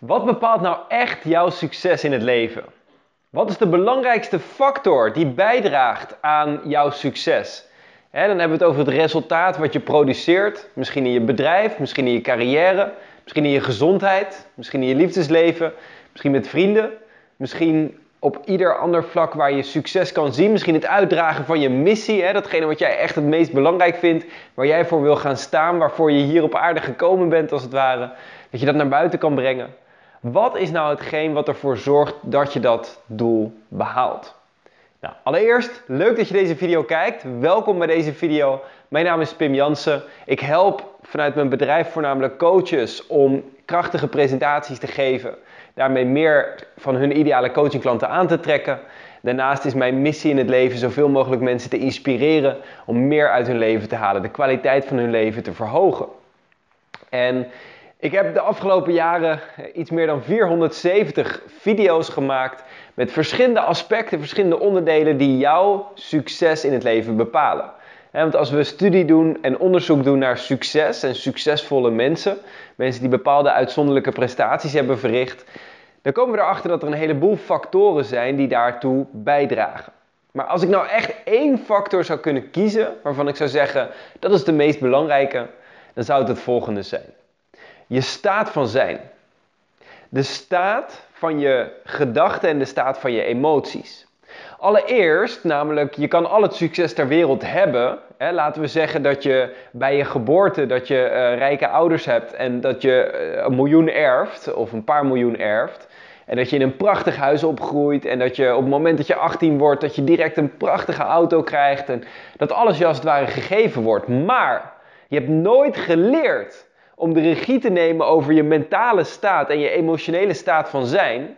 Wat bepaalt nou echt jouw succes in het leven? Wat is de belangrijkste factor die bijdraagt aan jouw succes? dan hebben we het over het resultaat wat je produceert. Misschien in je bedrijf, misschien in je carrière, misschien in je gezondheid, misschien in je liefdesleven, misschien met vrienden, misschien op ieder ander vlak waar je succes kan zien. Misschien het uitdragen van je missie, datgene wat jij echt het meest belangrijk vindt, waar jij voor wil gaan staan, waarvoor je hier op aarde gekomen bent als het ware. Dat je dat naar buiten kan brengen. Wat is nou hetgeen wat ervoor zorgt dat je dat doel behaalt? Nou, allereerst, leuk dat je deze video kijkt. Welkom bij deze video. Mijn naam is Pim Jansen. Ik help vanuit mijn bedrijf voornamelijk coaches om krachtige presentaties te geven. Daarmee meer van hun ideale coachingklanten aan te trekken. Daarnaast is mijn missie in het leven zoveel mogelijk mensen te inspireren om meer uit hun leven te halen, de kwaliteit van hun leven te verhogen. En ik heb de afgelopen jaren iets meer dan 470 video's gemaakt met verschillende aspecten, verschillende onderdelen die jouw succes in het leven bepalen. Want als we studie doen en onderzoek doen naar succes en succesvolle mensen, mensen die bepaalde uitzonderlijke prestaties hebben verricht, dan komen we erachter dat er een heleboel factoren zijn die daartoe bijdragen. Maar als ik nou echt één factor zou kunnen kiezen, waarvan ik zou zeggen dat is de meest belangrijke, dan zou het het volgende zijn. Je staat van zijn. De staat van je gedachten en de staat van je emoties. Allereerst, namelijk, je kan al het succes ter wereld hebben. Hè, laten we zeggen dat je bij je geboorte dat je uh, rijke ouders hebt en dat je uh, een miljoen erft of een paar miljoen erft. En dat je in een prachtig huis opgroeit en dat je op het moment dat je 18 wordt, dat je direct een prachtige auto krijgt en dat alles je als het ware gegeven wordt. Maar je hebt nooit geleerd om de regie te nemen over je mentale staat en je emotionele staat van zijn.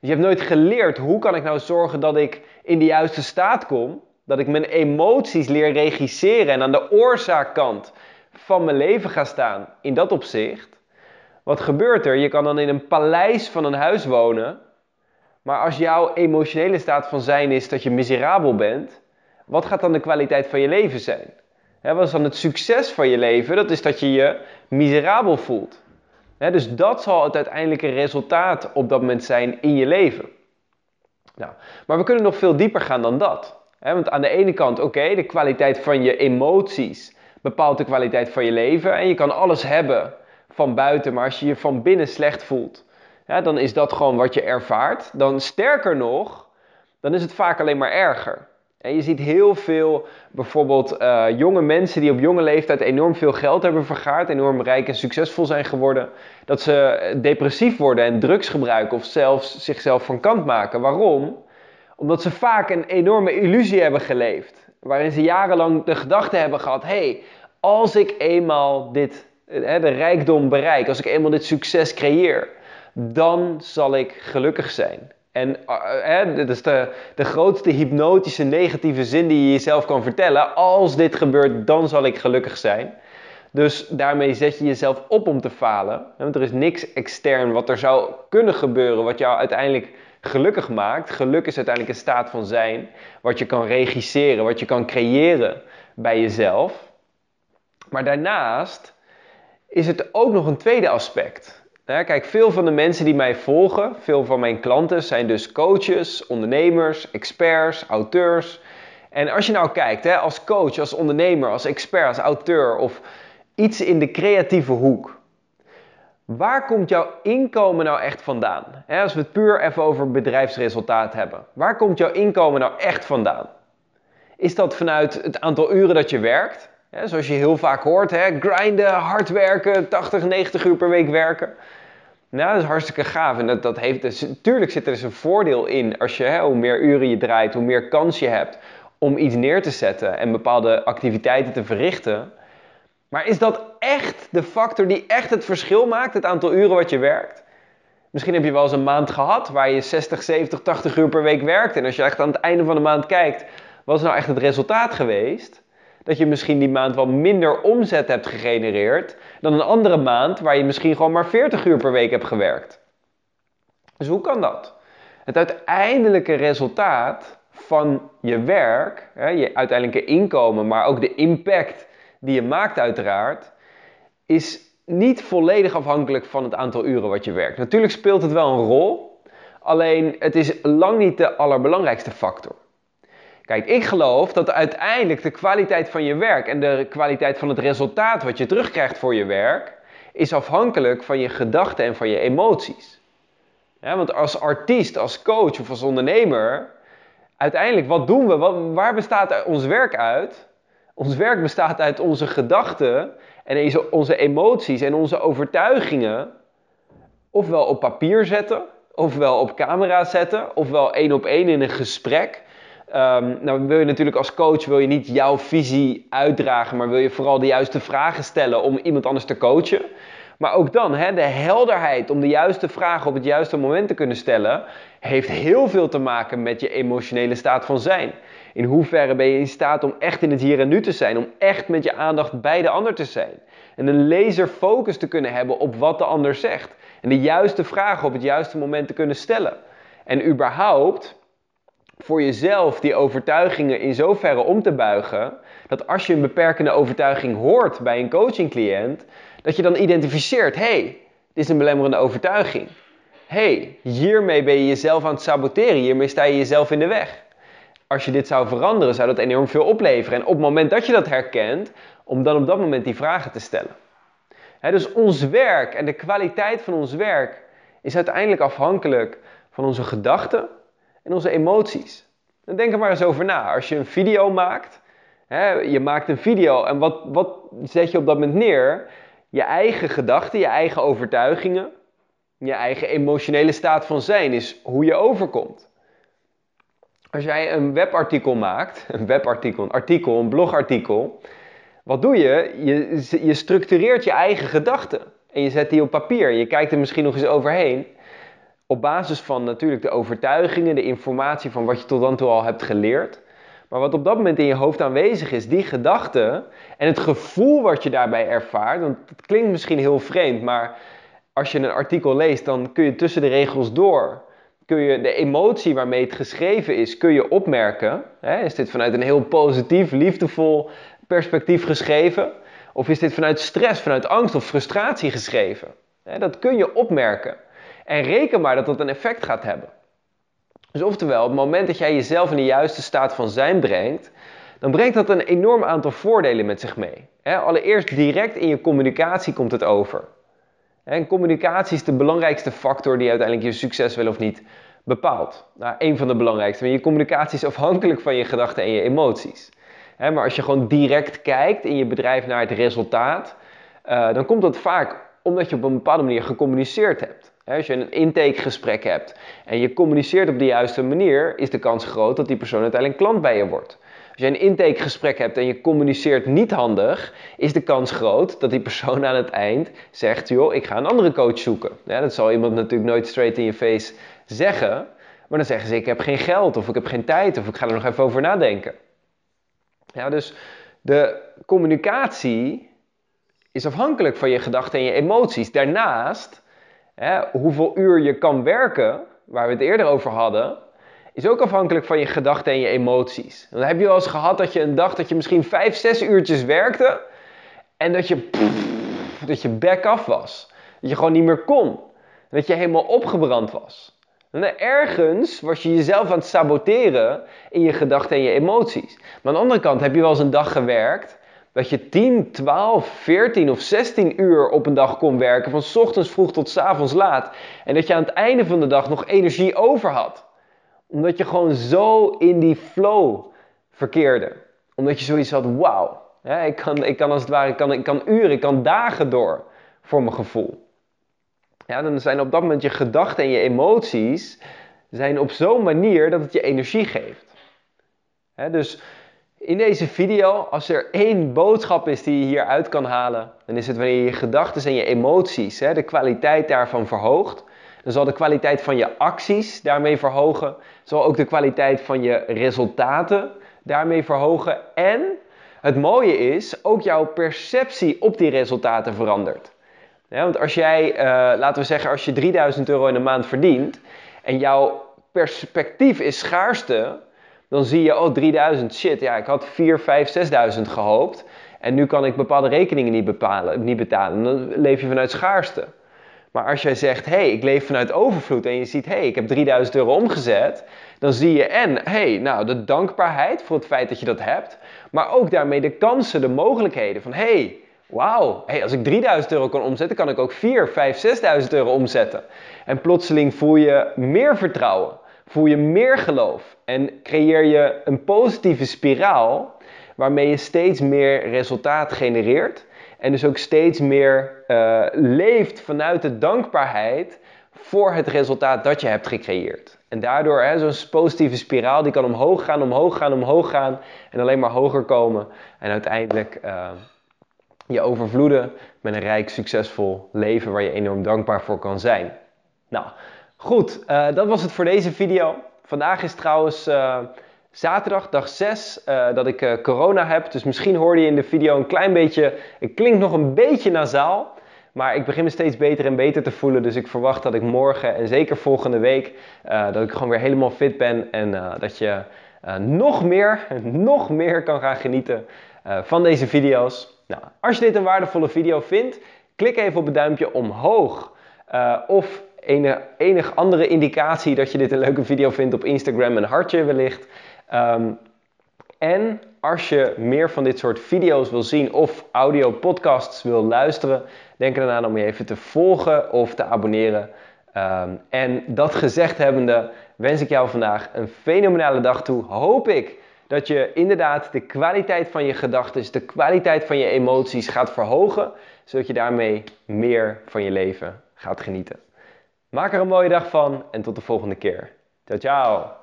Je hebt nooit geleerd hoe kan ik nou zorgen dat ik in de juiste staat kom, dat ik mijn emoties leer regisseren en aan de oorzaakkant van mijn leven ga staan in dat opzicht. Wat gebeurt er? Je kan dan in een paleis van een huis wonen, maar als jouw emotionele staat van zijn is dat je miserabel bent, wat gaat dan de kwaliteit van je leven zijn? Wat is dan het succes van je leven? Dat is dat je je miserabel voelt. dus dat zal het uiteindelijke resultaat op dat moment zijn in je leven. Nou, maar we kunnen nog veel dieper gaan dan dat. want aan de ene kant, oké, de kwaliteit van je emoties bepaalt de kwaliteit van je leven. En je kan alles hebben van buiten, maar als je je van binnen slecht voelt, dan is dat gewoon wat je ervaart. Dan sterker nog, dan is het vaak alleen maar erger. En je ziet heel veel, bijvoorbeeld uh, jonge mensen die op jonge leeftijd enorm veel geld hebben vergaard, enorm rijk en succesvol zijn geworden, dat ze depressief worden en drugs gebruiken of zelfs zichzelf van kant maken. Waarom? Omdat ze vaak een enorme illusie hebben geleefd, waarin ze jarenlang de gedachte hebben gehad: hé, hey, als ik eenmaal dit, hè, de rijkdom bereik, als ik eenmaal dit succes creëer, dan zal ik gelukkig zijn. En uh, dit is de, de grootste hypnotische negatieve zin die je jezelf kan vertellen. Als dit gebeurt, dan zal ik gelukkig zijn. Dus daarmee zet je jezelf op om te falen. Want er is niks extern wat er zou kunnen gebeuren wat jou uiteindelijk gelukkig maakt. Geluk is uiteindelijk een staat van zijn. Wat je kan regisseren, wat je kan creëren bij jezelf. Maar daarnaast is het ook nog een tweede aspect. Kijk, veel van de mensen die mij volgen, veel van mijn klanten zijn dus coaches, ondernemers, experts, auteurs. En als je nou kijkt, hè, als coach, als ondernemer, als expert, als auteur of iets in de creatieve hoek. Waar komt jouw inkomen nou echt vandaan? als we het puur even over bedrijfsresultaat hebben. Waar komt jouw inkomen nou echt vandaan? Is dat vanuit het aantal uren dat je werkt? zoals je heel vaak hoort, grinden, hard werken, 80, 90 uur per week werken. Nou, dat is hartstikke gaaf. En dat, dat heeft, dus, natuurlijk zit er dus een voordeel in. Als je, hè, hoe meer uren je draait, hoe meer kans je hebt om iets neer te zetten en bepaalde activiteiten te verrichten. Maar is dat echt de factor die echt het verschil maakt, het aantal uren wat je werkt? Misschien heb je wel eens een maand gehad waar je 60, 70, 80 uur per week werkt. En als je echt aan het einde van de maand kijkt, wat is nou echt het resultaat geweest? Dat je misschien die maand wel minder omzet hebt gegenereerd dan een andere maand waar je misschien gewoon maar 40 uur per week hebt gewerkt. Dus hoe kan dat? Het uiteindelijke resultaat van je werk, je uiteindelijke inkomen, maar ook de impact die je maakt uiteraard, is niet volledig afhankelijk van het aantal uren wat je werkt. Natuurlijk speelt het wel een rol, alleen het is lang niet de allerbelangrijkste factor. Kijk, ik geloof dat uiteindelijk de kwaliteit van je werk en de kwaliteit van het resultaat wat je terugkrijgt voor je werk, is afhankelijk van je gedachten en van je emoties. Want als artiest, als coach of als ondernemer, uiteindelijk, wat doen we? waar bestaat ons werk uit? Ons werk bestaat uit onze gedachten en onze emoties en onze overtuigingen ofwel op papier zetten, ofwel op camera zetten, ofwel één op één in een gesprek. Um, nou wil je natuurlijk als coach wil je niet jouw visie uitdragen, maar wil je vooral de juiste vragen stellen om iemand anders te coachen. Maar ook dan, hè, de helderheid om de juiste vragen op het juiste moment te kunnen stellen, heeft heel veel te maken met je emotionele staat van zijn. In hoeverre ben je in staat om echt in het hier en nu te zijn, om echt met je aandacht bij de ander te zijn. En een laser focus te kunnen hebben op wat de ander zegt. En de juiste vragen op het juiste moment te kunnen stellen. En überhaupt voor jezelf die overtuigingen in zoverre om te buigen dat als je een beperkende overtuiging hoort bij een coachingcliënt, dat je dan identificeert: hey, dit is een belemmerende overtuiging. hey, hiermee ben je jezelf aan het saboteren, hiermee sta je jezelf in de weg. Als je dit zou veranderen, zou dat enorm veel opleveren. En op het moment dat je dat herkent, om dan op dat moment die vragen te stellen. dus ons werk en de kwaliteit van ons werk is uiteindelijk afhankelijk van onze gedachten en onze emoties. Denk er maar eens over na. Als je een video maakt, je maakt een video en wat, wat zet je op dat moment neer? Je eigen gedachten, je eigen overtuigingen, je eigen emotionele staat van zijn is hoe je overkomt. Als jij een webartikel maakt, een webartikel, een artikel, een blogartikel, wat doe je? Je, je structureert je eigen gedachten en je zet die op papier. Je kijkt er misschien nog eens overheen. Op basis van natuurlijk de overtuigingen, de informatie van wat je tot dan toe al hebt geleerd. Maar wat op dat moment in je hoofd aanwezig is, die gedachten en het gevoel wat je daarbij ervaart. Want het klinkt misschien heel vreemd, maar als je een artikel leest, dan kun je tussen de regels door. Kun je de emotie waarmee het geschreven is, kun je opmerken. Is dit vanuit een heel positief, liefdevol perspectief geschreven? Of is dit vanuit stress, vanuit angst of frustratie geschreven? Dat kun je opmerken. En reken maar dat dat een effect gaat hebben. Dus oftewel, op het moment dat jij jezelf in de juiste staat van zijn brengt, dan brengt dat een enorm aantal voordelen met zich mee. allereerst direct in je communicatie komt het over. En communicatie is de belangrijkste factor die uiteindelijk je succes wel of niet bepaalt. Nou, een van de belangrijkste. Maar je communicatie is afhankelijk van je gedachten en je emoties. maar als je gewoon direct kijkt in je bedrijf naar het resultaat, uh, dan komt dat vaak omdat je op een bepaalde manier gecommuniceerd hebt. Als je een intakegesprek hebt en je communiceert op de juiste manier, is de kans groot dat die persoon uiteindelijk klant bij je wordt. Als je een intakegesprek hebt en je communiceert niet handig, is de kans groot dat die persoon aan het eind zegt: joh, ik ga een andere coach zoeken. Dat zal iemand natuurlijk nooit straight in je face zeggen, maar dan zeggen ze: ik heb geen geld of ik heb geen tijd of ik ga er nog even over nadenken. Ja, dus de communicatie is afhankelijk van je gedachten en je emoties. Daarnaast Hoeveel uur je kan werken, waar we het eerder over hadden, is ook afhankelijk van je gedachten en je emoties. Dan heb je wel eens gehad dat je een dag dat je misschien 5, 6 uurtjes werkte en dat je, pff, dat je back af was. Dat je gewoon niet meer kon. Dat je helemaal opgebrand was. En ergens was je jezelf aan het saboteren in je gedachten en je emoties. Maar aan de andere kant heb je wel eens een dag gewerkt dat je 10, 12, 14 of 16 uur op een dag kon werken, van s ochtends vroeg tot s avonds laat. En dat je aan het einde van de dag nog energie over had. Omdat je gewoon zo in die flow verkeerde. Omdat je zoiets had, wauw, ik, kan, ik kan als het ware, ik kan, ik kan uren, ik kan dagen door voor mijn gevoel. Ja, dan zijn op dat moment je gedachten en je emoties zijn op zo'n manier dat het je energie geeft. dus in deze video, als er één boodschap is die je hieruit kan halen, dan is het wanneer je gedachten en je emoties, hè, de kwaliteit daarvan verhoogt, dan zal de kwaliteit van je acties daarmee verhogen, zal ook de kwaliteit van je resultaten daarmee verhogen. En het mooie is, ook jouw perceptie op die resultaten verandert. Want als jij, uh, laten we zeggen, als je 3000 euro in de maand verdient en jouw perspectief is schaarste, dan zie je, oh 3000, shit, ja, ik had 4, 5, 6000 gehoopt. En nu kan ik bepaalde rekeningen niet, bepalen, niet betalen. Dan leef je vanuit schaarste. Maar als jij zegt, hé, hey, ik leef vanuit overvloed en je ziet, hé, hey, ik heb 3000 euro omgezet, dan zie je en, hé, hey, nou, de dankbaarheid voor het feit dat je dat hebt, maar ook daarmee de kansen, de mogelijkheden van, hé, hey, wauw, hey, als ik 3000 euro kan omzetten, kan ik ook 4, 5, 6000 euro omzetten. En plotseling voel je meer vertrouwen, voel je meer geloof en creëer je een positieve spiraal waarmee je steeds meer resultaat genereert en dus ook steeds meer uh, leeft vanuit de dankbaarheid voor het resultaat dat je hebt gecreëerd. En daardoor, zo'n positieve spiraal, die kan omhoog gaan, omhoog gaan, omhoog gaan en alleen maar hoger komen. En uiteindelijk uh, je overvloeden met een rijk, succesvol leven waar je enorm dankbaar voor kan zijn. Nou, goed, uh, dat was het voor deze video. Vandaag is trouwens zaterdag, dag 6, uh, eh, dat ik corona heb. Dus misschien hoorde je in de video een klein beetje. Het klinkt nog een beetje nasaal. Maar ik begin me steeds beter en beter te voelen. Dus ik verwacht dat ik morgen en zeker volgende week. Dat ik gewoon weer helemaal fit ben. En dat je nog meer, nog meer kan gaan genieten van deze video's. Nou, als je dit een waardevolle video vindt, klik even op het duimpje omhoog. of enige, enig andere indicatie dat je dit een leuke video vindt op Instagram, een hartje wellicht. Um, en als je meer van dit soort video's wil zien of audio podcasts wil luisteren, denk er dan aan om je even te volgen of te abonneren. Um, en dat gezegd hebbende, wens ik jou vandaag een fenomenale dag toe. Hoop ik dat je inderdaad de kwaliteit van je gedachten, de kwaliteit van je emoties gaat verhogen, zodat je daarmee meer van je leven gaat genieten. Maak er een mooie dag van en tot de volgende keer. Ciao, ciao!